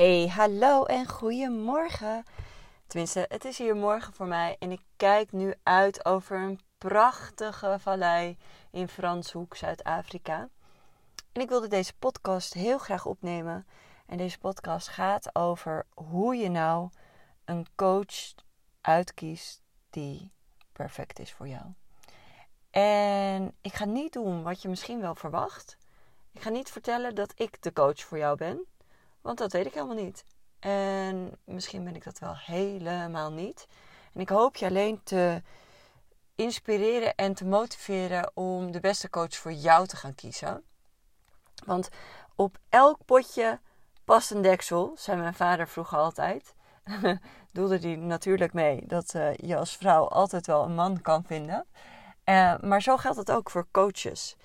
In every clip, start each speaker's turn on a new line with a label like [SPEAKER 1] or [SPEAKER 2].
[SPEAKER 1] Hey, hallo en goedemorgen. Tenminste, het is hier morgen voor mij en ik kijk nu uit over een prachtige vallei in Franshoek, Zuid-Afrika. En ik wilde deze podcast heel graag opnemen. En deze podcast gaat over hoe je nou een coach uitkiest die perfect is voor jou. En ik ga niet doen wat je misschien wel verwacht. Ik ga niet vertellen dat ik de coach voor jou ben. Want dat weet ik helemaal niet. En misschien ben ik dat wel helemaal niet. En ik hoop je alleen te inspireren en te motiveren om de beste coach voor jou te gaan kiezen. Want op elk potje past een deksel, zei mijn vader vroeger altijd. Doelde hij natuurlijk mee dat uh, je als vrouw altijd wel een man kan vinden. Uh, maar zo geldt het ook voor coaches.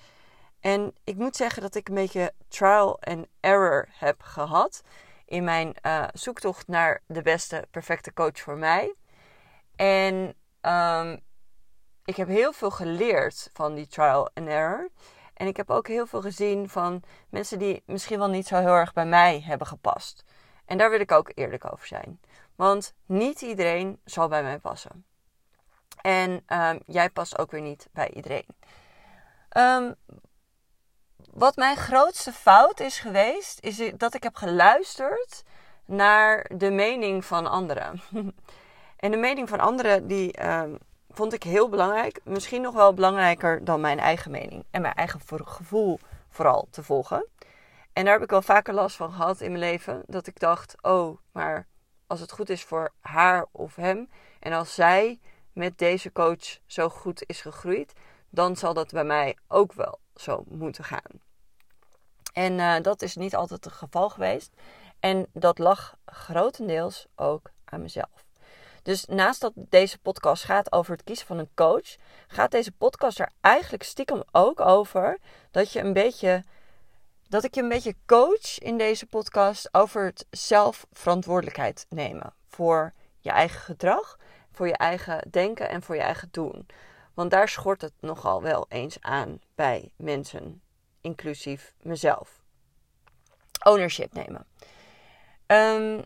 [SPEAKER 1] En ik moet zeggen dat ik een beetje trial and error heb gehad in mijn uh, zoektocht naar de beste, perfecte coach voor mij. En um, ik heb heel veel geleerd van die trial and error. En ik heb ook heel veel gezien van mensen die misschien wel niet zo heel erg bij mij hebben gepast. En daar wil ik ook eerlijk over zijn. Want niet iedereen zal bij mij passen. En um, jij past ook weer niet bij iedereen. Um, wat mijn grootste fout is geweest, is dat ik heb geluisterd naar de mening van anderen. en de mening van anderen, die uh, vond ik heel belangrijk. Misschien nog wel belangrijker dan mijn eigen mening. En mijn eigen gevoel vooral te volgen. En daar heb ik wel vaker last van gehad in mijn leven. Dat ik dacht, oh, maar als het goed is voor haar of hem. En als zij met deze coach zo goed is gegroeid. Dan zal dat bij mij ook wel zo moeten gaan. En uh, dat is niet altijd het geval geweest. En dat lag grotendeels ook aan mezelf. Dus naast dat deze podcast gaat over het kiezen van een coach, gaat deze podcast er eigenlijk stiekem ook over dat je een beetje. Dat ik je een beetje coach in deze podcast over het zelfverantwoordelijkheid nemen. Voor je eigen gedrag, voor je eigen denken en voor je eigen doen. Want daar schort het nogal wel eens aan bij mensen inclusief mezelf. Ownership nemen. Um,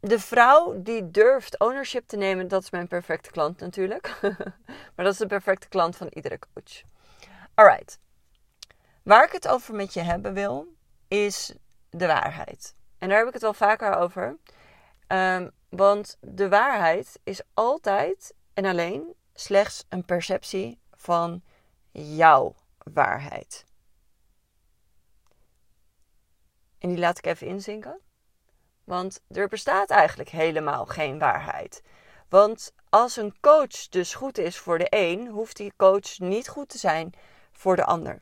[SPEAKER 1] de vrouw die durft ownership te nemen, dat is mijn perfecte klant natuurlijk. maar dat is de perfecte klant van iedere coach. Alright. Waar ik het over met je hebben wil, is de waarheid. En daar heb ik het wel vaker over. Um, want de waarheid is altijd en alleen slechts een perceptie van jouw waarheid. En die laat ik even inzinken. Want er bestaat eigenlijk helemaal geen waarheid. Want als een coach dus goed is voor de een, hoeft die coach niet goed te zijn voor de ander.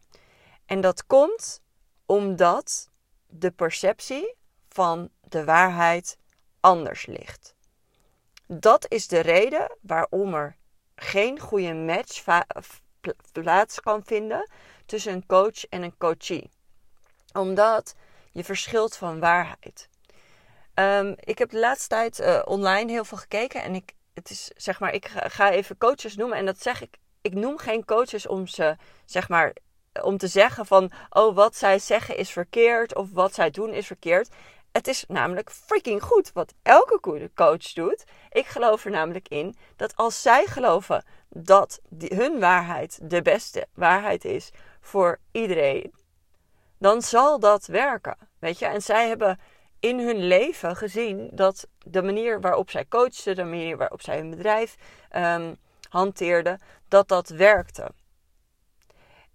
[SPEAKER 1] En dat komt omdat de perceptie van de waarheid anders ligt. Dat is de reden waarom er geen goede match plaats kan vinden tussen een coach en een coachee. Omdat je verschilt van waarheid. Um, ik heb de laatste tijd uh, online heel veel gekeken en ik, het is, zeg maar, ik ga even coaches noemen en dat zeg ik. Ik noem geen coaches om ze, zeg maar, om te zeggen van, oh, wat zij zeggen is verkeerd of wat zij doen is verkeerd. Het is namelijk freaking goed wat elke goede coach doet. Ik geloof er namelijk in dat als zij geloven dat hun waarheid de beste waarheid is voor iedereen, dan zal dat werken. Weet je, en zij hebben in hun leven gezien dat de manier waarop zij coachten, de manier waarop zij hun bedrijf um, hanteerden, dat dat werkte.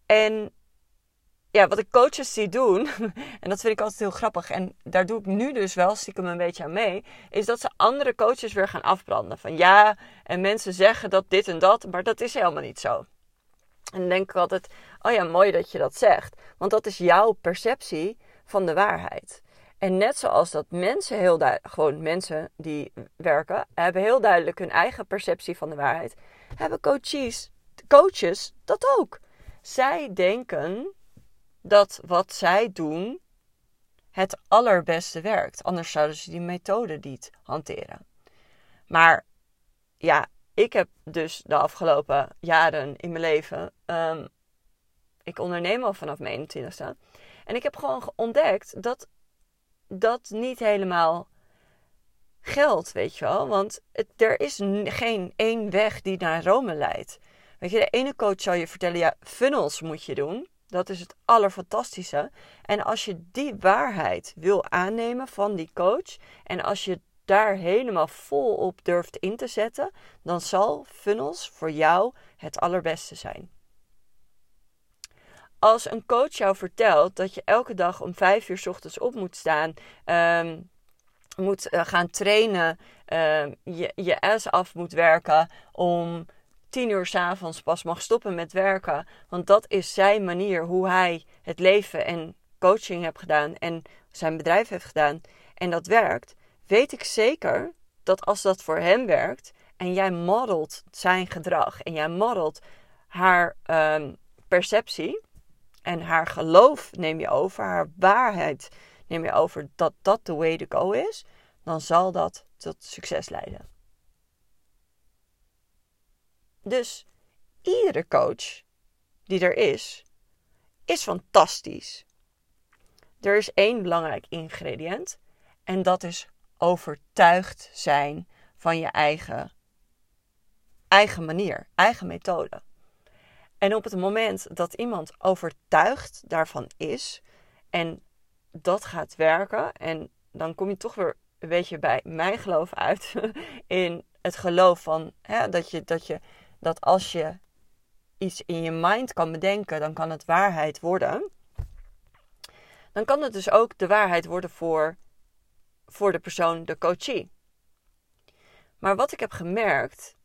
[SPEAKER 1] En ja, wat ik coaches zie doen, en dat vind ik altijd heel grappig, en daar doe ik nu dus wel stiekem een beetje aan mee, is dat ze andere coaches weer gaan afbranden. Van ja, en mensen zeggen dat dit en dat, maar dat is helemaal niet zo. En dan denk ik altijd, oh ja, mooi dat je dat zegt. Want dat is jouw perceptie van de waarheid. En net zoals dat mensen heel duidelijk, gewoon mensen die werken, hebben heel duidelijk hun eigen perceptie van de waarheid, hebben coaches, coaches dat ook. Zij denken dat wat zij doen het allerbeste werkt. Anders zouden ze die methode niet hanteren. Maar ja, ik heb dus de afgelopen jaren in mijn leven. Um, ik onderneem al vanaf mijn 21ste. En ik heb gewoon ontdekt dat dat niet helemaal geldt, weet je wel. Want er is geen één weg die naar Rome leidt. Weet je, de ene coach zal je vertellen, ja, funnels moet je doen. Dat is het allerfantastische. En als je die waarheid wil aannemen van die coach en als je daar helemaal vol op durft in te zetten, dan zal funnels voor jou het allerbeste zijn. Als een coach jou vertelt dat je elke dag om vijf uur ochtends op moet staan, ehm, moet eh, gaan trainen, ehm, je, je ass af moet werken om tien uur s avonds pas mag stoppen met werken. Want dat is zijn manier hoe hij het leven en coaching heeft gedaan en zijn bedrijf heeft gedaan. En dat werkt. Weet ik zeker dat als dat voor hem werkt en jij modelt zijn gedrag en jij modelt haar ehm, perceptie en haar geloof neem je over, haar waarheid neem je over dat dat de way to go is, dan zal dat tot succes leiden. Dus iedere coach die er is, is fantastisch. Er is één belangrijk ingrediënt en dat is overtuigd zijn van je eigen, eigen manier, eigen methode. En op het moment dat iemand overtuigd daarvan is en dat gaat werken, en dan kom je toch weer een beetje bij mijn geloof uit in het geloof van hè, dat, je, dat je dat als je iets in je mind kan bedenken, dan kan het waarheid worden. Dan kan het dus ook de waarheid worden voor, voor de persoon, de coachie. Maar wat ik heb gemerkt,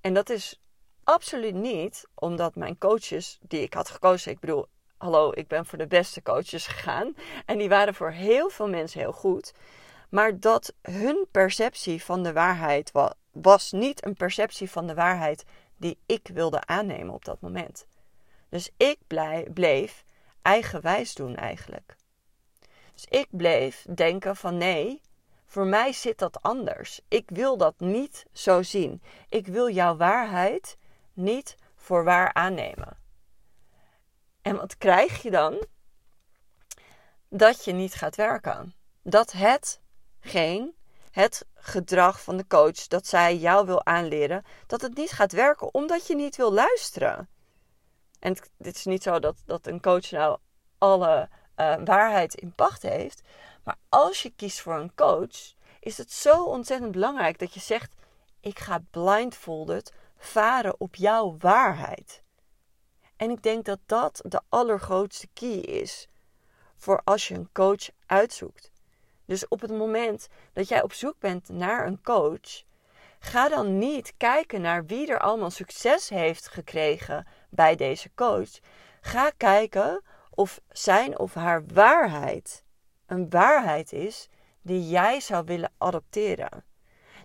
[SPEAKER 1] en dat is absoluut niet omdat mijn coaches die ik had gekozen, ik bedoel, hallo, ik ben voor de beste coaches gegaan en die waren voor heel veel mensen heel goed, maar dat hun perceptie van de waarheid was, was niet een perceptie van de waarheid die ik wilde aannemen op dat moment. Dus ik bleef eigenwijs doen eigenlijk. Dus ik bleef denken van nee, voor mij zit dat anders. Ik wil dat niet zo zien. Ik wil jouw waarheid niet voor waar aannemen. En wat krijg je dan? Dat je niet gaat werken. Dat hetgeen het gedrag van de coach dat zij jou wil aanleren, dat het niet gaat werken omdat je niet wil luisteren. En het, is niet zo dat, dat een coach nou alle uh, waarheid in pacht heeft. Maar als je kiest voor een coach, is het zo ontzettend belangrijk dat je zegt: Ik ga blindfolded varen op jouw waarheid. En ik denk dat dat de allergrootste key is voor als je een coach uitzoekt. Dus op het moment dat jij op zoek bent naar een coach, ga dan niet kijken naar wie er allemaal succes heeft gekregen bij deze coach. Ga kijken of zijn of haar waarheid een waarheid is die jij zou willen adopteren.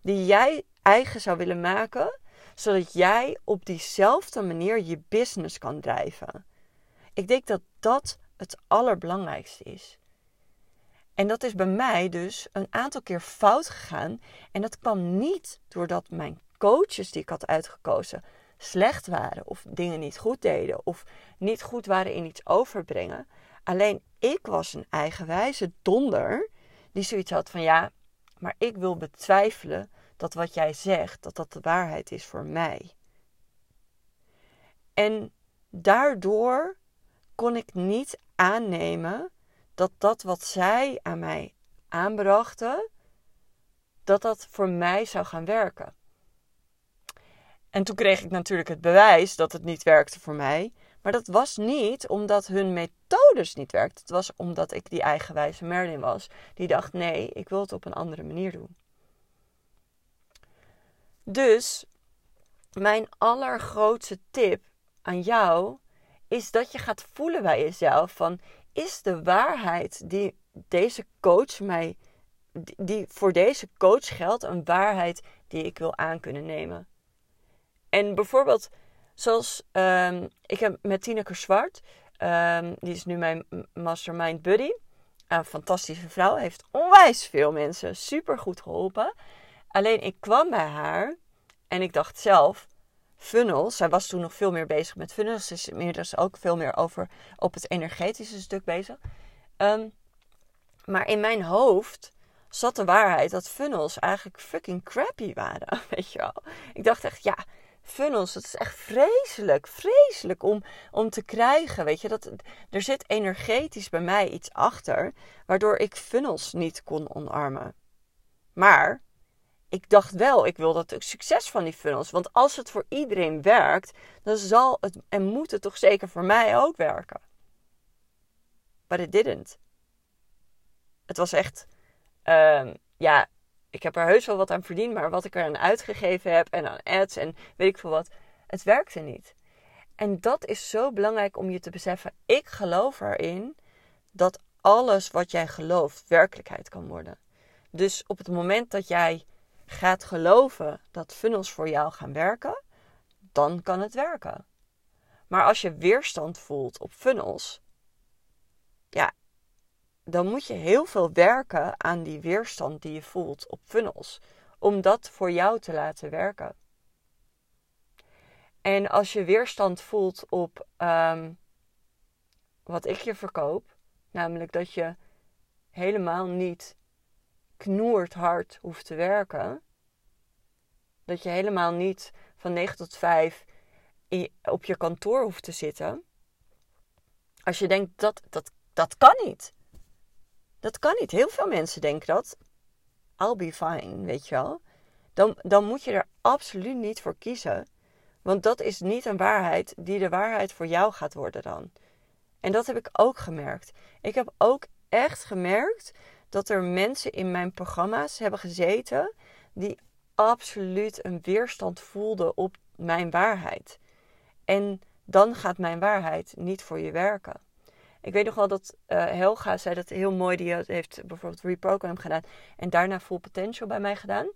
[SPEAKER 1] Die jij eigen zou willen maken, zodat jij op diezelfde manier je business kan drijven. Ik denk dat dat het allerbelangrijkste is. En dat is bij mij dus een aantal keer fout gegaan. En dat kwam niet doordat mijn coaches die ik had uitgekozen slecht waren of dingen niet goed deden of niet goed waren in iets overbrengen. Alleen ik was een eigenwijze donder die zoiets had van ja, maar ik wil betwijfelen dat wat jij zegt, dat dat de waarheid is voor mij. En daardoor kon ik niet aannemen dat dat wat zij aan mij aanbrachten, dat dat voor mij zou gaan werken. En toen kreeg ik natuurlijk het bewijs dat het niet werkte voor mij. Maar dat was niet omdat hun methodes niet werkten. Het was omdat ik die eigenwijze Merlin was. Die dacht: nee, ik wil het op een andere manier doen. Dus mijn allergrootste tip aan jou is dat je gaat voelen bij jezelf van is de waarheid die deze coach mij, die voor deze coach geldt, een waarheid die ik wil aan kunnen nemen. En bijvoorbeeld, zoals um, ik heb met Tineke Zwart, um, die is nu mijn mastermind buddy, een fantastische vrouw, heeft onwijs veel mensen super goed geholpen. Alleen ik kwam bij haar en ik dacht zelf, funnels. Zij was toen nog veel meer bezig met funnels. Ze is inmiddels ook veel meer over op het energetische stuk bezig. Ehm, Maar in mijn hoofd zat de waarheid dat funnels eigenlijk fucking crappy waren. Weet je wel? Ik dacht echt, ja, funnels, dat is echt vreselijk, vreselijk om, om te krijgen. Weet je, dat, er zit energetisch bij mij iets achter, waardoor ik funnels niet kon omarmen. Maar ik dacht wel, ik wil dat succes van die funnels. Want als het voor iedereen werkt, dan zal het en moet het toch zeker voor mij ook werken. But it didn't. Het was echt, uh, ja, ik heb er heus wel wat aan verdiend, maar wat ik er aan uitgegeven heb en aan ads en weet ik veel wat, het werkte niet. En dat is zo belangrijk om je te beseffen. Ik geloof erin dat alles wat jij gelooft werkelijkheid kan worden. Dus op het moment dat jij gaat geloven dat funnels voor jou gaan werken, dan kan het werken. Maar als je weerstand voelt op funnels, ja, dan moet je heel veel werken aan die weerstand die je voelt op funnels. Om dat voor jou te laten werken. En als je weerstand voelt op um, wat ik je verkoop, namelijk dat je helemaal niet knoerd hard hoeft te werken, dat je helemaal niet van 9 tot 5 op je kantoor hoeft te zitten. Als je denkt dat dat, dat kan niet. Dat kan niet. Heel veel mensen denken dat. I'll be fine, weet je wel. Dan, dan moet je er absoluut niet voor kiezen. Want dat is niet een waarheid die de waarheid voor jou gaat worden dan. En dat heb ik ook gemerkt. Ik heb ook echt gemerkt dat er mensen in mijn programma's hebben gezeten die absoluut een weerstand voelden op mijn waarheid. En dan gaat mijn waarheid niet voor je werken. Ik weet nog wel dat uh, Helga zei dat heel mooi. Die heeft bijvoorbeeld reprogram gedaan. En daarna Full Potential bij mij gedaan.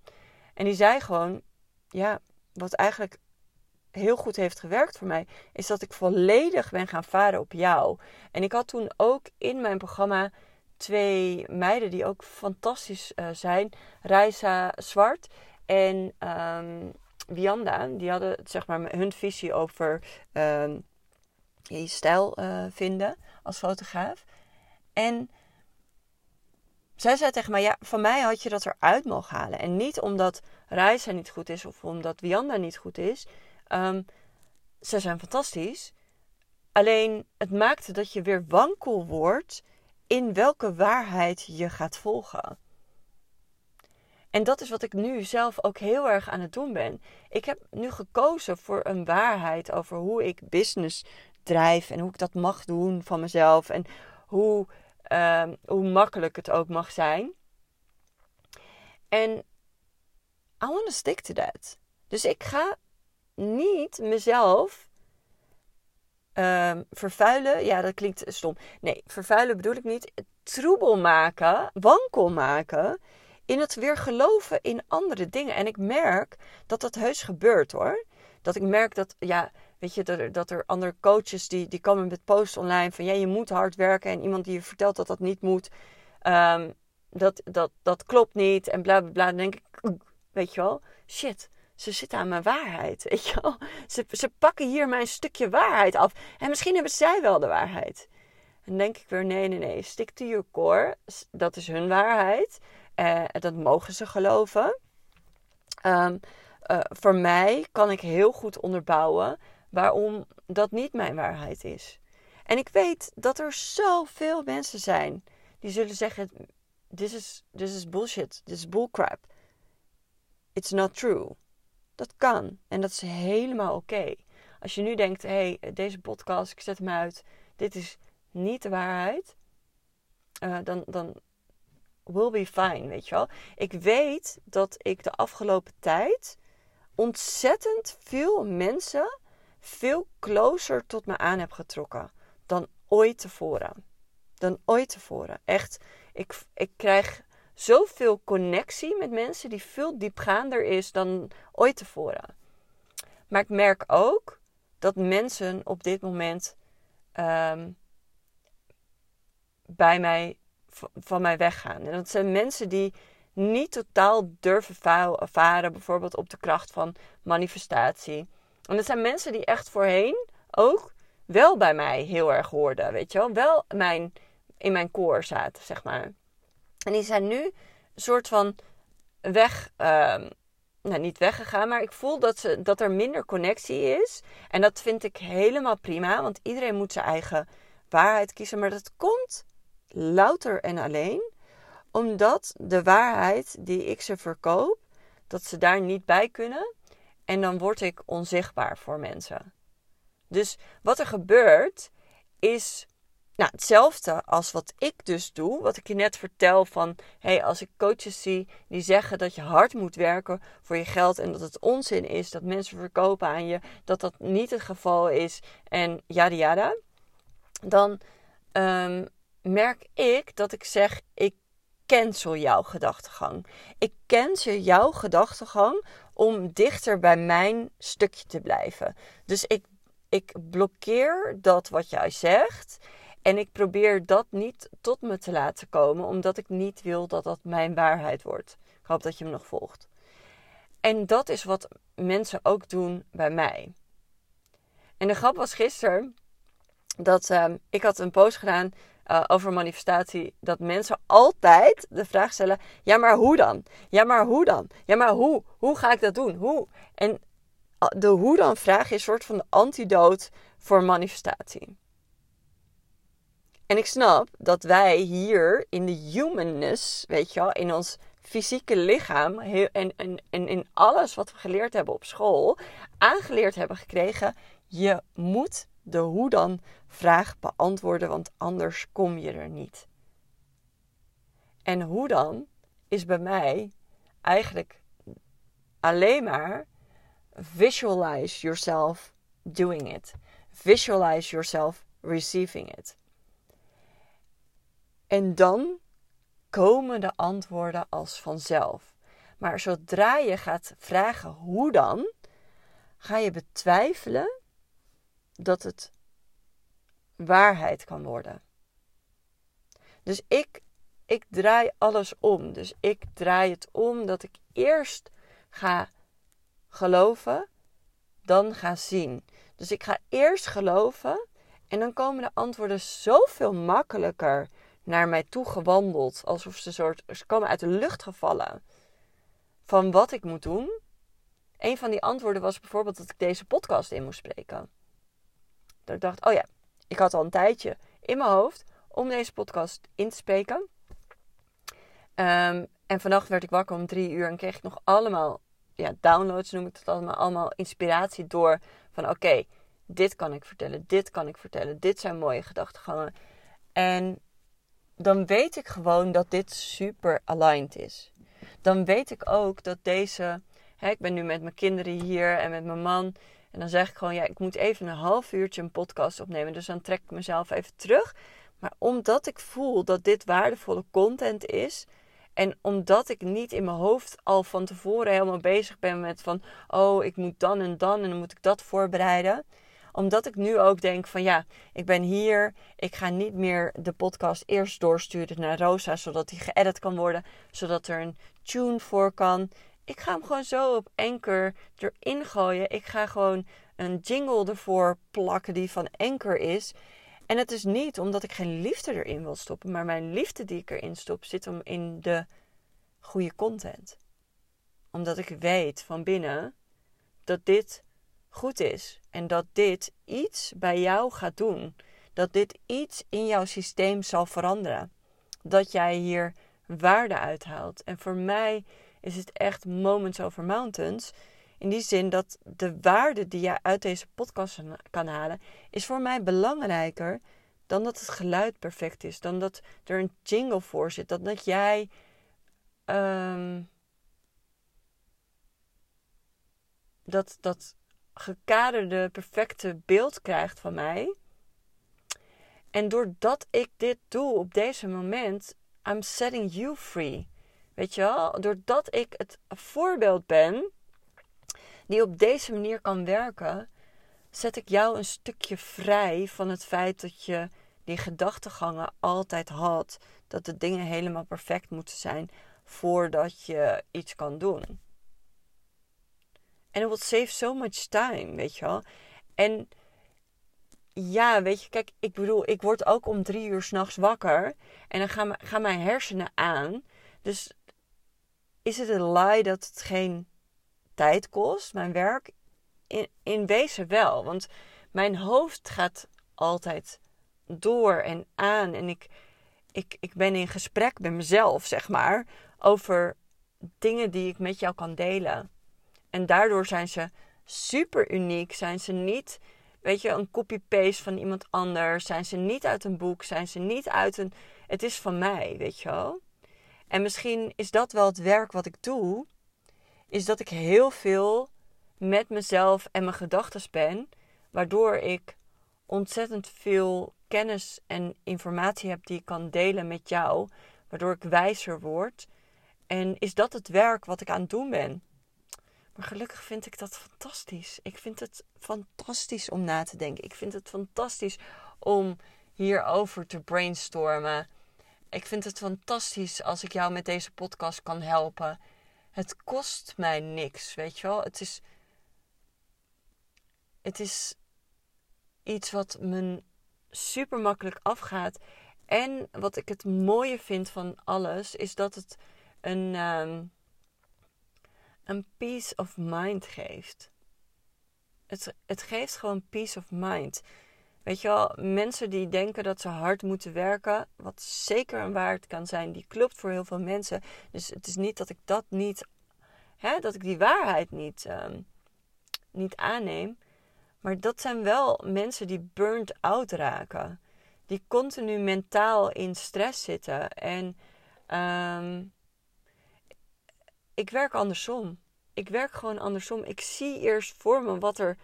[SPEAKER 1] En die zei gewoon, ja, wat eigenlijk heel goed heeft gewerkt voor mij, is dat ik volledig ben gaan varen op jou. En ik had toen ook in mijn programma twee meiden die ook fantastisch uh, zijn. Reisa Zwart en um, Wianda. Die hadden zeg maar hun visie over um, je stijl uh, vinden als fotograaf. En zij zei tegen mij: Ja, van mij had je dat eruit mogen halen. En niet omdat Reisa niet goed is of omdat Wianda niet goed is. Um, ze zijn fantastisch. Alleen het maakte dat je weer wankel wordt in welke waarheid je gaat volgen. En dat is wat ik nu zelf ook heel erg aan het doen ben. Ik heb nu gekozen voor een waarheid over hoe ik business drijf en hoe ik dat mag doen van mezelf en hoe, uh, hoe makkelijk het ook mag zijn. En I want to stick to that. Dus ik ga niet mezelf uh, vervuilen. Ja, dat klinkt stom. Nee, vervuilen bedoel ik niet. Troebel maken, wankel maken in het weer geloven in andere dingen. En ik merk dat dat heus gebeurt hoor. Dat ik merk dat, ja, weet je, dat er, dat er andere coaches die, die komen met posts online van ja, je moet hard werken. En iemand die je vertelt dat dat niet moet, um, dat, dat, dat klopt niet. En bla bla bla. Dan denk ik, weet je wel, shit. Ze zitten aan mijn waarheid, weet je wel. Ze, ze pakken hier mijn stukje waarheid af. En misschien hebben zij wel de waarheid. En denk ik weer, nee, nee, nee. Stick to your core. Dat is hun waarheid. Uh, dat mogen ze geloven. Um, uh, voor mij kan ik heel goed onderbouwen waarom dat niet mijn waarheid is. En ik weet dat er zoveel mensen zijn die zullen zeggen: This is, this is bullshit, this is bullcrap. It's not true. Dat kan en dat is helemaal oké. Als je nu denkt: hé, hey, deze podcast, ik zet hem uit, dit is niet de waarheid, uh, dan, dan will be fine, weet je wel. Ik weet dat ik de afgelopen tijd ontzettend veel mensen veel closer tot me aan heb getrokken dan ooit tevoren. Dan ooit tevoren. Echt, ik, ik krijg zoveel connectie met mensen die veel diepgaander is dan ooit tevoren. Maar ik merk ook dat mensen op dit moment um, bij mij, van mij weggaan. En dat zijn mensen die niet totaal durven varen, bijvoorbeeld op de kracht van manifestatie. En dat zijn mensen die echt voorheen ook wel bij mij heel erg hoorden, weet je wel. Wel mijn, in mijn koor zaten, zeg maar. En die zijn nu een soort van weg, ehm, nou niet weggegaan, maar ik voel dat, ze, dat er minder connectie is. En dat vind ik helemaal prima, want iedereen moet zijn eigen waarheid kiezen. Maar dat komt louter en alleen omdat de waarheid die ik ze verkoop, dat ze daar niet bij kunnen. En dan word ik onzichtbaar voor mensen. Dus wat er gebeurt is nou, hetzelfde als wat ik dus doe. Wat ik je net vertel van, hey, als ik coaches zie die zeggen dat je hard moet werken voor je geld en dat het onzin is, dat mensen verkopen aan je, dat dat niet het geval is en yada yada. Dan ehm, merk ik dat ik zeg, ik cancel jouw gedachtegang. Ik cancel jouw gedachtegang om dichter bij mijn stukje te blijven. Dus ik, ik blokkeer dat wat jij zegt. En ik probeer dat niet tot me te laten komen, omdat ik niet wil dat dat mijn waarheid wordt. Ik hoop dat je me nog volgt. En dat is wat mensen ook doen bij mij. En de grap was gisteren dat uh, ik had een post gedaan uh, over manifestatie. Dat mensen altijd de vraag stellen: ja, maar hoe dan? Ja, maar hoe dan? Ja, maar hoe? Hoe ga ik dat doen? Hoe? En uh, de hoe dan vraag is een soort van de antidoot voor manifestatie. En ik snap dat wij hier in de humanness, weet je wel, in ons fysieke lichaam en, en, en in alles wat we geleerd hebben op school, aangeleerd hebben gekregen: je moet de hoe dan vraag beantwoorden, want anders kom je er niet. En hoe dan is bij mij eigenlijk alleen maar visualize yourself doing it. Visualize yourself receiving it. En dan komen de antwoorden als vanzelf. Maar zodra je gaat vragen hoe dan, ga je betwijfelen dat het waarheid kan worden. Dus ik, ik draai alles om. Dus ik draai het om dat ik eerst ga geloven, dan ga zien. Dus ik ga eerst geloven en dan komen de antwoorden zoveel makkelijker naar mij toe gewandeld. Alsof ze, soort, ze komen uit de lucht gevallen van wat ik moet doen. Een van die antwoorden was bijvoorbeeld dat ik deze podcast in moest spreken. Dat ik dacht, oh ja, ik had al een tijdje in mijn hoofd om deze podcast in te spreken. Um, en vannacht werd ik wakker om drie uur en kreeg ik nog allemaal ja, downloads, noem ik het allemaal, allemaal inspiratie door. Van oké, dit kan ik vertellen, dit kan ik vertellen, dit zijn mooie gedachtegangen. En dan weet ik gewoon dat dit super aligned is. Dan weet ik ook dat deze. Hè, ik ben nu met mijn kinderen hier en met mijn man. En dan zeg ik gewoon, ja, ik moet even een half uurtje een podcast opnemen. Dus dan trek ik mezelf even terug. Maar omdat ik voel dat dit waardevolle content is. En omdat ik niet in mijn hoofd al van tevoren helemaal bezig ben met van, oh, ik moet dan en dan en dan moet ik dat voorbereiden omdat ik nu ook denk van ja, ik ben hier. Ik ga niet meer de podcast eerst doorsturen naar Rosa, zodat die geëdit kan worden. Zodat er een tune voor kan. Ik ga hem gewoon zo op Anchor erin gooien. Ik ga gewoon een jingle ervoor plakken die van Anchor is. En het is niet omdat ik geen liefde erin wil stoppen, maar mijn liefde die ik erin stop zit om in de goede content. Omdat ik weet van binnen dat dit goed is en dat dit iets bij jou gaat doen. Dat dit iets in jouw systeem zal veranderen. Dat jij hier waarde uithaalt. En voor mij is het echt moments over mountains. In die zin dat de waarde die jij uit deze podcast kan halen, is voor mij belangrijker dan dat het geluid perfect is. Dan dat er een jingle voor zit. Dan dat jij. Ehm, dat, dat gekaderde, perfecte beeld krijgt van mij. En doordat ik dit doe op deze moment, I'm setting you free. Weet je wel? Doordat ik het voorbeeld ben die op deze manier kan werken, zet ik jou een stukje vrij van het feit dat je die gedachtegangen altijd had. Dat de dingen helemaal perfect moeten zijn voordat je iets kan doen. En it will save so much time, weet je wel. En ja, weet je, kijk, ik bedoel, ik word ook om drie uur s'nachts wakker. En dan gaan, gaan mijn hersenen aan. Dus is het een lie dat het geen tijd kost, mijn werk? In, in wezen wel. Want mijn hoofd gaat altijd door en aan. En ik, ik, ik ben in gesprek met mezelf, zeg maar, over dingen die ik met jou kan delen. En daardoor zijn ze super uniek. Zijn ze niet, weet je, een copy-paste van iemand anders. Zijn ze niet uit een boek. Zijn ze niet uit een. Het is van mij, weet je wel. En misschien is dat wel het werk wat ik doe. Is dat ik heel veel met mezelf en mijn gedachten ben. Waardoor ik ontzettend veel kennis en informatie heb die ik kan delen met jou. Waardoor ik wijzer word. En is dat het werk wat ik aan het doen ben? Maar gelukkig vind ik dat fantastisch. Ik vind het fantastisch om na te denken. Ik vind het fantastisch om hierover te brainstormen. Ik vind het fantastisch als ik jou met deze podcast kan helpen. Het kost mij niks, weet je wel. Het is, het is iets wat me super makkelijk afgaat. En wat ik het mooie vind van alles, is dat het een, ehm, een peace of mind geeft. Het, het geeft gewoon peace of mind. Weet je wel, mensen die denken dat ze hard moeten werken, wat zeker een waarheid kan zijn, die klopt voor heel veel mensen. Dus het is niet dat ik dat niet, hè, dat ik die waarheid niet, um, niet aanneem. Maar dat zijn wel mensen die burnt out raken. Die continu mentaal in stress zitten. En um, ik werk andersom. Ik werk gewoon andersom. Ik zie eerst voor me wat, er,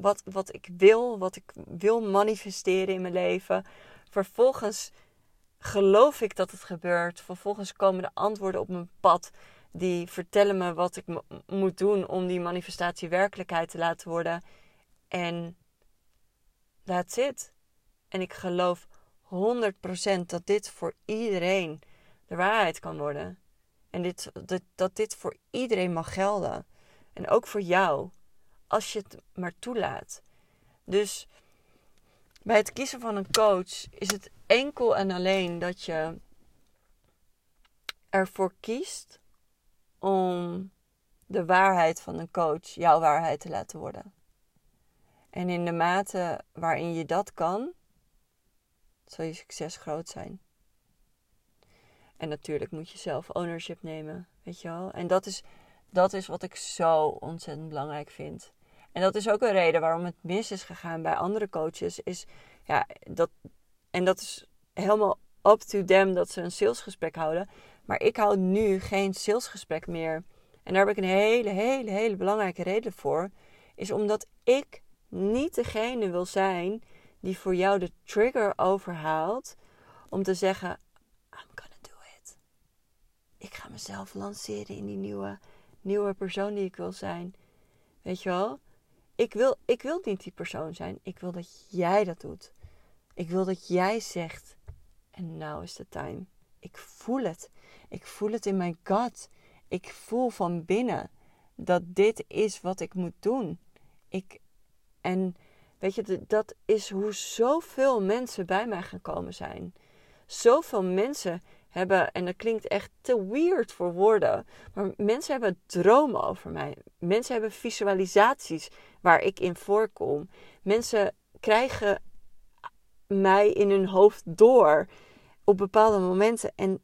[SPEAKER 1] wat, wat ik wil, wat ik wil manifesteren in mijn leven. Vervolgens geloof ik dat het gebeurt. Vervolgens komen de antwoorden op mijn pad die vertellen me wat ik moet doen om die manifestatie werkelijkheid te laten worden. En that's it. En ik geloof 100% dat dit voor iedereen de waarheid kan worden. En dit, dat, dat dit voor iedereen mag gelden. En ook voor jou. Als je het maar toelaat. Dus bij het kiezen van een coach is het enkel en alleen dat je ervoor kiest om de waarheid van een coach jouw waarheid te laten worden. En in de mate waarin je dat kan, zal je succes groot zijn. En natuurlijk moet je zelf ownership nemen, weet je wel. En dat is, dat is wat ik zo ontzettend belangrijk vind. En dat is ook een reden waarom het mis is gegaan bij andere coaches. Is, ja, dat, en dat is helemaal up to them dat ze een salesgesprek houden. Maar ik hou nu geen salesgesprek meer. En daar heb ik een hele, hele, hele belangrijke reden voor. Is omdat ik niet degene wil zijn die voor jou de trigger overhaalt om te zeggen: ik ga mezelf lanceren in die nieuwe, nieuwe persoon die ik wil zijn. Weet je wel? Ik wil, ik wil niet die persoon zijn. Ik wil dat jij dat doet. Ik wil dat jij zegt: En now is the time. Ik voel het. Ik voel het in mijn gut. Ik voel van binnen dat dit is wat ik moet doen. Ik, en weet je, dat is hoe zoveel mensen bij mij gekomen zijn. Zoveel mensen hebben, en dat klinkt echt te weird voor woorden, maar mensen hebben dromen over mij. Mensen hebben visualisaties waar ik in voorkom. Mensen krijgen mij in hun hoofd door op bepaalde momenten. En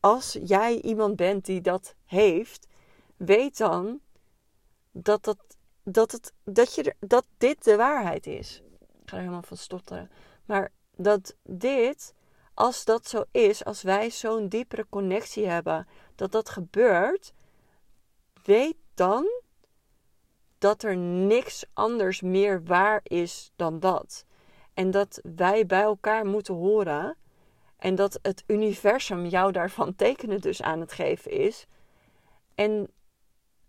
[SPEAKER 1] als jij iemand bent die dat heeft, weet dan dat, dat, dat, het, dat, je, dat dit de waarheid is. Ik ga er helemaal van stotteren. Maar dat dit als dat zo is, als wij zo'n diepere connectie hebben, dat dat gebeurt, weet dan dat er niks anders meer waar is dan dat. En dat wij bij elkaar moeten horen. En dat het universum jou daarvan tekenen dus aan het geven is. En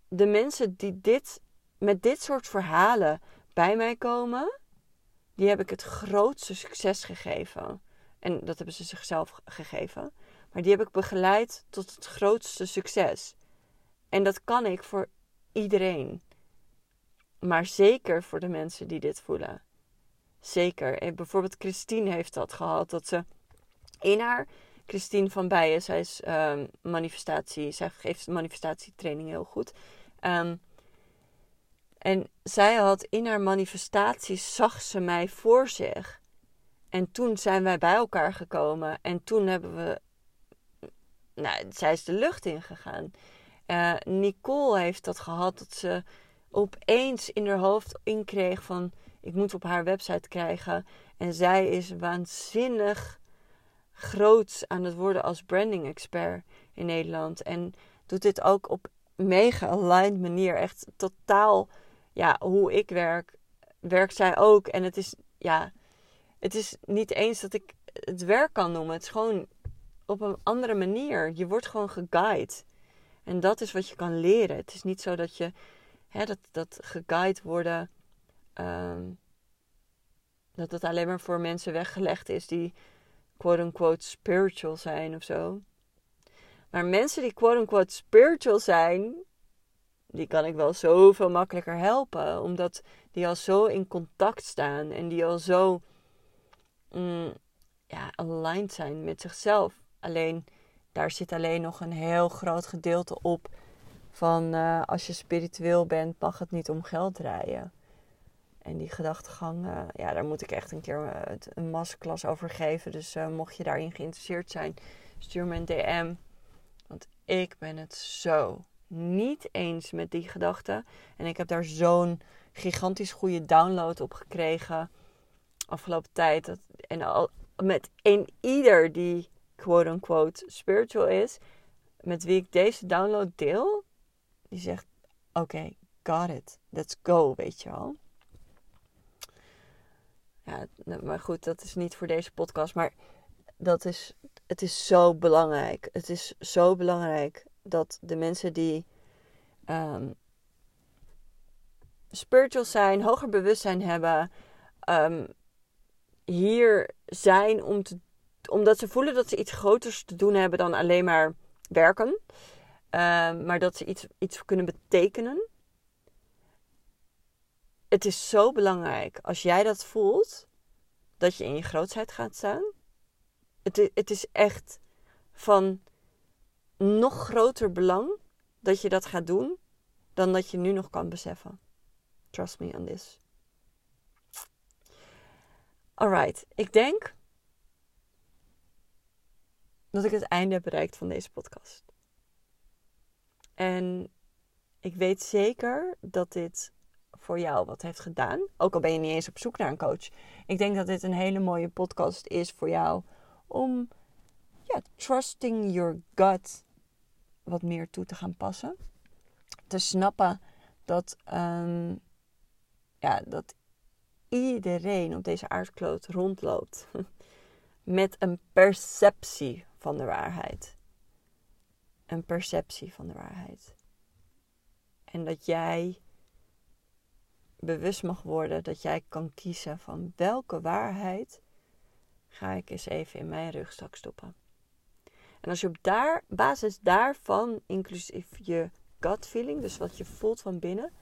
[SPEAKER 1] de mensen die dit met dit soort verhalen bij mij komen, die heb ik het grootste succes gegeven. En dat hebben ze zichzelf gegeven. Maar die heb ik begeleid tot het grootste succes. En dat kan ik voor iedereen. Maar zeker voor de mensen die dit voelen. Zeker. En bijvoorbeeld Christine heeft dat gehad. Dat ze in haar... Christine van Bijen, zij is um, manifestatie... Zij geeft manifestatietraining heel goed. Um, en zij had in haar manifestaties... zag ze mij voor zich. En toen zijn wij bij elkaar gekomen. En toen hebben we... Nou, zij is de lucht ingegaan. Uh, Nicole heeft dat gehad. Dat ze opeens in haar hoofd inkreeg van ik moet op haar website krijgen. En zij is waanzinnig groot aan het worden als branding expert in Nederland. En doet dit ook op mega aligned manier. Echt totaal, ja, hoe ik werk, werkt zij ook. En het is, ja, het is niet eens dat ik het werk kan noemen. Het is gewoon op een andere manier. Je wordt gewoon geguide. En dat is wat je kan leren. Het is niet zo dat je hè, dat, dat worden, ehm, dat het alleen maar voor mensen weggelegd is die quote-unquote spiritual zijn of zo. Maar mensen die quote-unquote spiritual zijn, die kan ik wel zoveel makkelijker helpen. Omdat die al zo in contact staan en die al zo mm, ja, aligned zijn met zichzelf. Alleen daar zit alleen nog een heel groot gedeelte op van uh, als je spiritueel bent, mag het niet om geld draaien. En die gedachtegang, uh, ja, daar moet ik echt een keer uh, een masterclass over geven. Dus mocht je daarin geïnteresseerd zijn, stuur me een DM. Want ik ben het zo niet eens met die gedachten. En ik heb daar zo'n gigantisch goede download op gekregen afgelopen tijd. Dat, en al, met een ieder die quote-unquote spiritual is, met wie ik deze download deel, die zegt: Oké, got it, let's go, weet je wel. Ja, maar goed, dat is niet voor deze podcast. Maar dat is, het is zo belangrijk. Het is zo belangrijk dat de mensen die um, spiritual zijn, hoger bewustzijn hebben, um, hier zijn om te, omdat ze voelen dat ze iets groters te doen hebben dan alleen maar werken. Ehm, maar dat ze iets, iets kunnen betekenen. Het is zo belangrijk als jij dat voelt, dat je in je grootheid gaat staan. Het, het is echt van nog groter belang dat je dat gaat doen dan dat je nu nog kan beseffen. Trust me on this. Alright, ik denk dat ik het einde heb bereikt van deze podcast. En ik weet zeker dat dit voor jou wat heeft gedaan. Ook al ben je niet eens op zoek naar een coach. Ik denk dat dit een hele mooie podcast is voor jou om ja, trusting your gut wat meer toe te gaan passen. Te snappen dat, um, ja, dat iedereen op deze aardkloot rondloopt met een perceptie van de waarheid een perceptie van de waarheid. En dat jij bewust mag worden dat jij kan kiezen van welke waarheid ga ik eens even in mijn rugzak stoppen. En als je op daar, basis daarvan, inclusief je gut feeling, dus wat je voelt van binnen,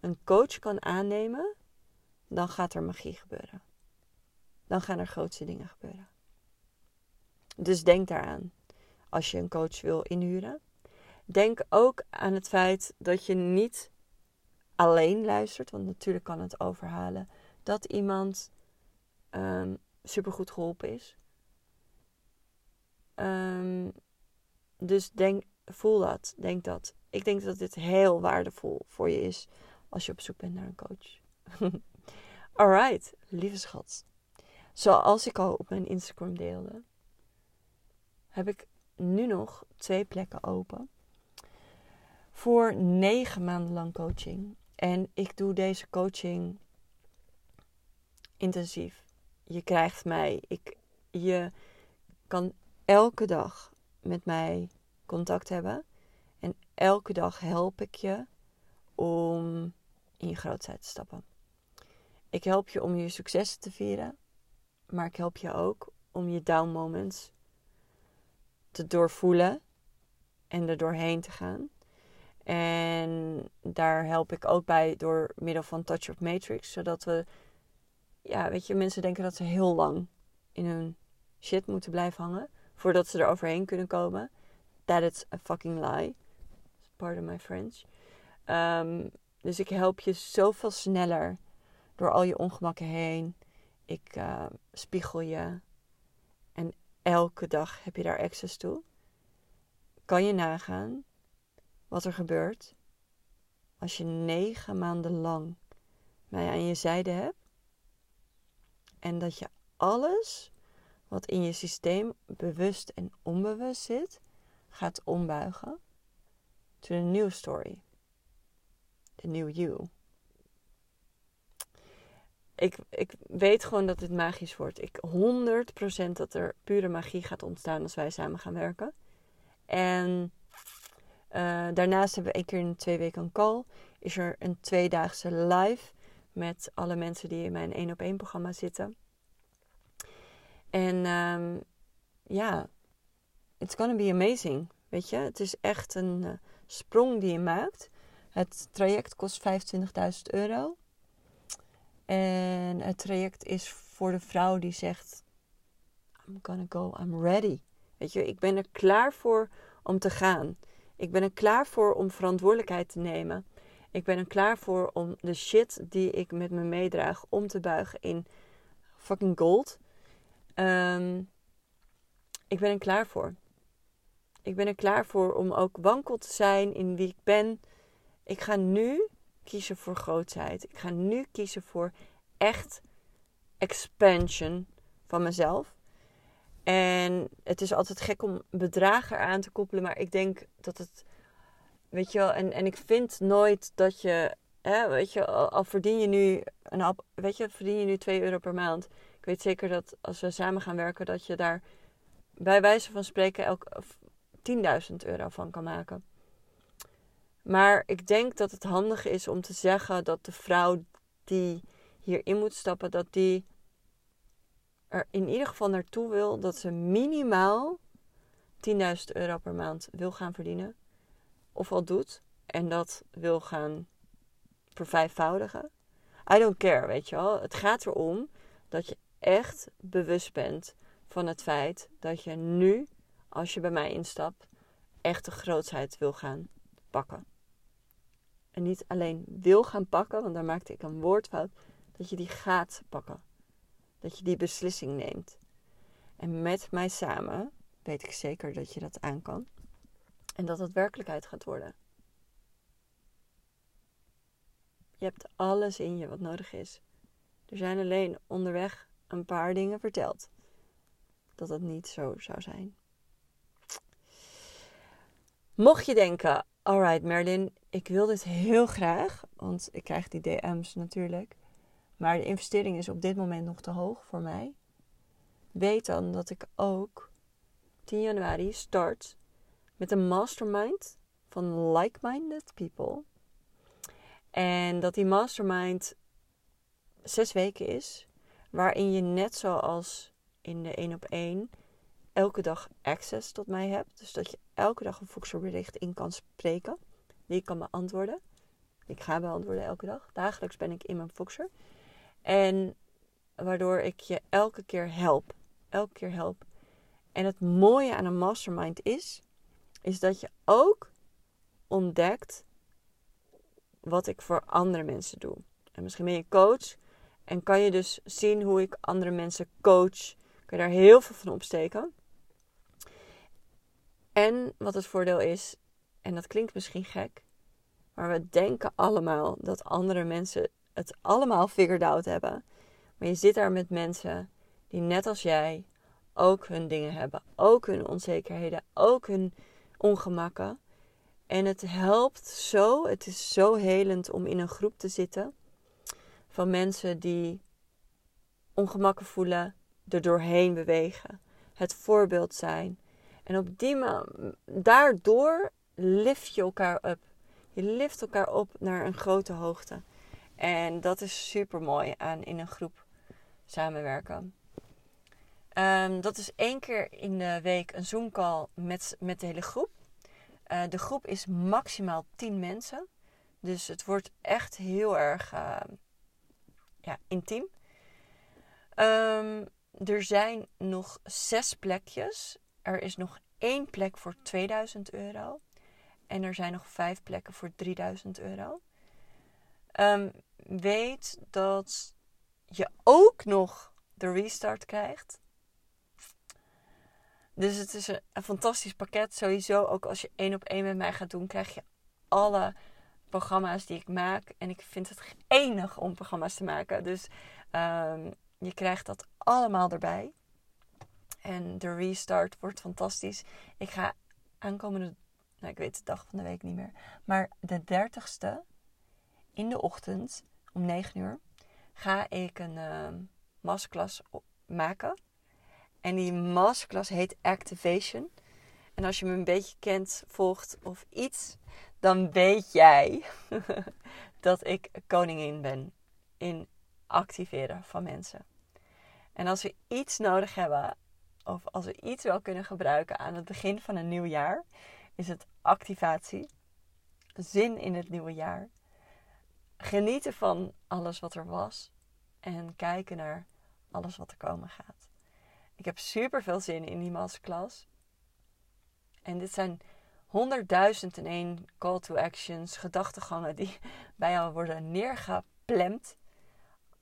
[SPEAKER 1] een coach kan aannemen, dan gaat er magie gebeuren. Dan gaan er grootste dingen gebeuren. Dus denk daaraan als je een coach wil inhuren. Denk ook aan het feit dat je niet alleen luistert, want natuurlijk kan het overhalen dat iemand um, supergoed geholpen is. Um, dus denk, voel dat, denk dat. Ik denk dat dit heel waardevol voor je is als je op zoek bent naar een coach. Alright, lieve schat. Zoals ik al op mijn Instagram deelde, heb ik nu nog twee plekken open. Voor negen maanden lang coaching. En ik doe deze coaching intensief. Je krijgt mij. Ik, je kan elke dag met mij contact hebben. En elke dag help ik je om in je grootheid te stappen. Ik help je om je successen te vieren. Maar ik help je ook om je down moments te doorvoelen en er doorheen te gaan. En daar help ik ook bij door middel van Touch of Matrix, zodat we ja, weet je, mensen denken dat ze heel lang in hun shit moeten blijven hangen voordat ze er overheen kunnen komen. That is a fucking lie. Pardon my French. Um, dus ik help je zoveel sneller door al je ongemakken heen. Ik uh, spiegel je. En elke dag heb je daar access toe. Kan je nagaan wat er gebeurt als je negen maanden lang mij aan je zijde hebt. En dat je alles wat in je systeem bewust en onbewust zit, gaat ombuigen. To a new story. The new you. Ik, ik weet gewoon dat dit magisch wordt. Ik 100% dat er pure magie gaat ontstaan als wij samen gaan werken. En uh, daarnaast hebben we één keer in twee weken een call. Is er een tweedaagse live met alle mensen die in mijn één op één programma zitten. En um, ja, it's gonna be amazing. Weet je, het is echt een uh, sprong die je maakt. Het traject kost 25.000 euro. En het traject is voor de vrouw die zegt: I'm gonna go, I'm ready. Weet je, ik ben er klaar voor om te gaan. Ik ben er klaar voor om verantwoordelijkheid te nemen. Ik ben er klaar voor om de shit die ik met me meedraag om te buigen in fucking gold. Um, ik ben er klaar voor. Ik ben er klaar voor om ook wankel te zijn in wie ik ben. Ik ga nu kiezen voor grootheid. Ik ga nu kiezen voor echt expansion van mezelf. En het is altijd gek om bedragen aan te koppelen, maar ik denk dat het, weet je wel, en, en ik vind nooit dat je, hè, weet je, al, verdien je nu een, weet je, verdien je nu 2 euro per maand. Ik weet zeker dat als we samen gaan werken, dat je daar bij wijze van spreken elk 10.000 euro van kan maken. Maar ik denk dat het handig is om te zeggen dat de vrouw die hierin moet stappen, dat die er in ieder geval naartoe wil dat ze minimaal 10.000 euro per maand wil gaan verdienen. Of al doet. En dat wil gaan vervijfvoudigen. I don't care, weet je wel. Het gaat erom dat je echt bewust bent van het feit dat je nu, als je bij mij instapt, echt de grootheid wil gaan pakken. En niet alleen wil gaan pakken, want daar maakte ik een woordfout, dat je die gaat pakken. Dat je die beslissing neemt. En met mij samen weet ik zeker dat je dat aan kan. En dat het werkelijkheid gaat worden. Je hebt alles in je wat nodig is. Er zijn alleen onderweg een paar dingen verteld. Dat het niet zo zou zijn. Mocht je denken, alright Merlin, ik wil dit heel graag. Want ik krijg die DM's natuurlijk. Maar de investering is op dit moment nog te hoog voor mij. Weet dan dat ik ook 10 januari start met een mastermind van like-minded people. En dat die mastermind zes weken is, waarin je net zoals in de 1 op 1 elke dag access tot mij hebt. Dus dat je elke dag een Voxerbericht in kan spreken, die ik kan beantwoorden. Ik ga beantwoorden elke dag. Dagelijks ben ik in mijn Voxer. En waardoor ik je elke keer help. Elke keer help. En het mooie aan een mastermind is, is dat je ook ontdekt wat ik voor andere mensen doe. En misschien ben je coach en kan je dus zien hoe ik andere mensen coach. Kan je daar heel veel van opsteken. En wat het voordeel is, en dat klinkt misschien gek, maar we denken allemaal dat andere mensen het allemaal figured out hebben. Maar je zit daar met mensen die net als jij ook hun dingen hebben, ook hun onzekerheden, ook hun ongemakken. En het helpt zo, het is zo helend om in een groep te zitten van mensen die ongemakken voelen, er doorheen bewegen, het voorbeeld zijn. En op die daardoor lift je elkaar op. Je lift elkaar op naar een grote hoogte. En dat is super mooi aan in een groep samenwerken. Um, dat is één keer in de week een Zoom call met, met de hele groep. Uh, de groep is maximaal 10 mensen. Dus het wordt echt heel erg uh, ja, intiem. Ehm, er zijn nog zes plekjes. Er is nog één plek voor 2000 euro. En er zijn nog vijf plekken voor 3000 euro. Ehm, weet dat je ook nog de restart krijgt. Dus het is een, fantastisch pakket. Sowieso, ook als je één op één met mij gaat doen, krijg je alle programma's die ik maak. En ik vind het enig om programma's te maken. Dus um, je krijgt dat allemaal erbij. En de restart wordt fantastisch. Ik ga aankomende, nou ik weet de dag van de week niet meer. Maar de 30ste in de ochtend om 9 uur ga ik een uh, masterclass maken. En die masterclass heet Activation. En als je me een beetje kent, volgt of iets, dan weet jij dat ik koningin ben in activeren van mensen. En als we iets nodig hebben, of als we iets wel kunnen gebruiken aan het begin van een nieuw jaar, is het activatie. Zin in het nieuwe jaar. Genieten van alles wat er was. En kijken naar alles wat er komen gaat. Ik heb super veel zin in die masterclass. En dit zijn honderdduizend en één call to actions, gedachtegangen die bij jou worden neergeplemd.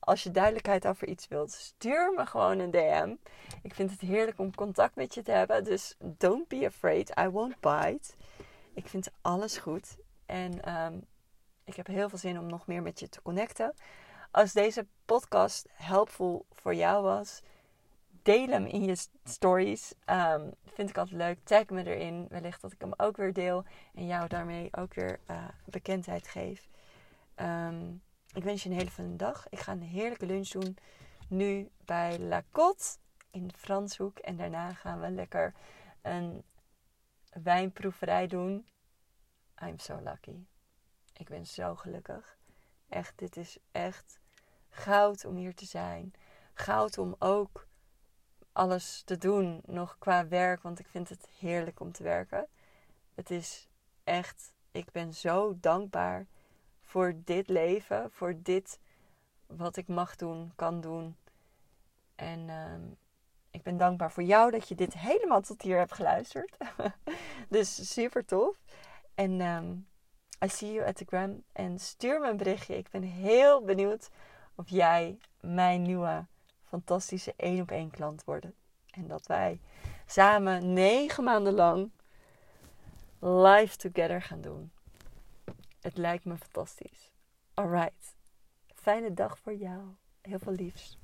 [SPEAKER 1] Als je duidelijkheid over iets wilt, stuur me gewoon een DM. Ik vind het heerlijk om contact met je te hebben. Dus don't be afraid. I won't bite. Ik vind alles goed. En um, ik heb heel veel zin om nog meer met je te connecten. Als deze podcast helpvol voor jou was, deel hem in je stories. Um, vind ik altijd leuk. Tag me erin. Wellicht dat ik hem ook weer deel. En jou daarmee ook weer uh, bekendheid geef. Um, ik wens je een hele fijne dag. Ik ga een heerlijke lunch doen. Nu bij La Cote in Franshoek. En daarna gaan we lekker een wijnproeverij doen. I'm so lucky. Ik ben zo gelukkig. Echt, dit is echt goud om hier te zijn. Goud om ook alles te doen, nog qua werk. Want ik vind het heerlijk om te werken. Het is echt, ik ben zo dankbaar voor dit leven, voor dit wat ik mag doen, kan doen. En uh, ik ben dankbaar voor jou dat je dit helemaal tot hier hebt geluisterd. dus super tof. En um, I see you at the gram. En stuur me een berichtje. Ik ben heel benieuwd of jij mijn nieuwe fantastische één op één klant wordt. En dat wij samen negen maanden lang live together gaan doen. Het lijkt me fantastisch. Alright. Fijne dag voor jou. Heel veel liefs.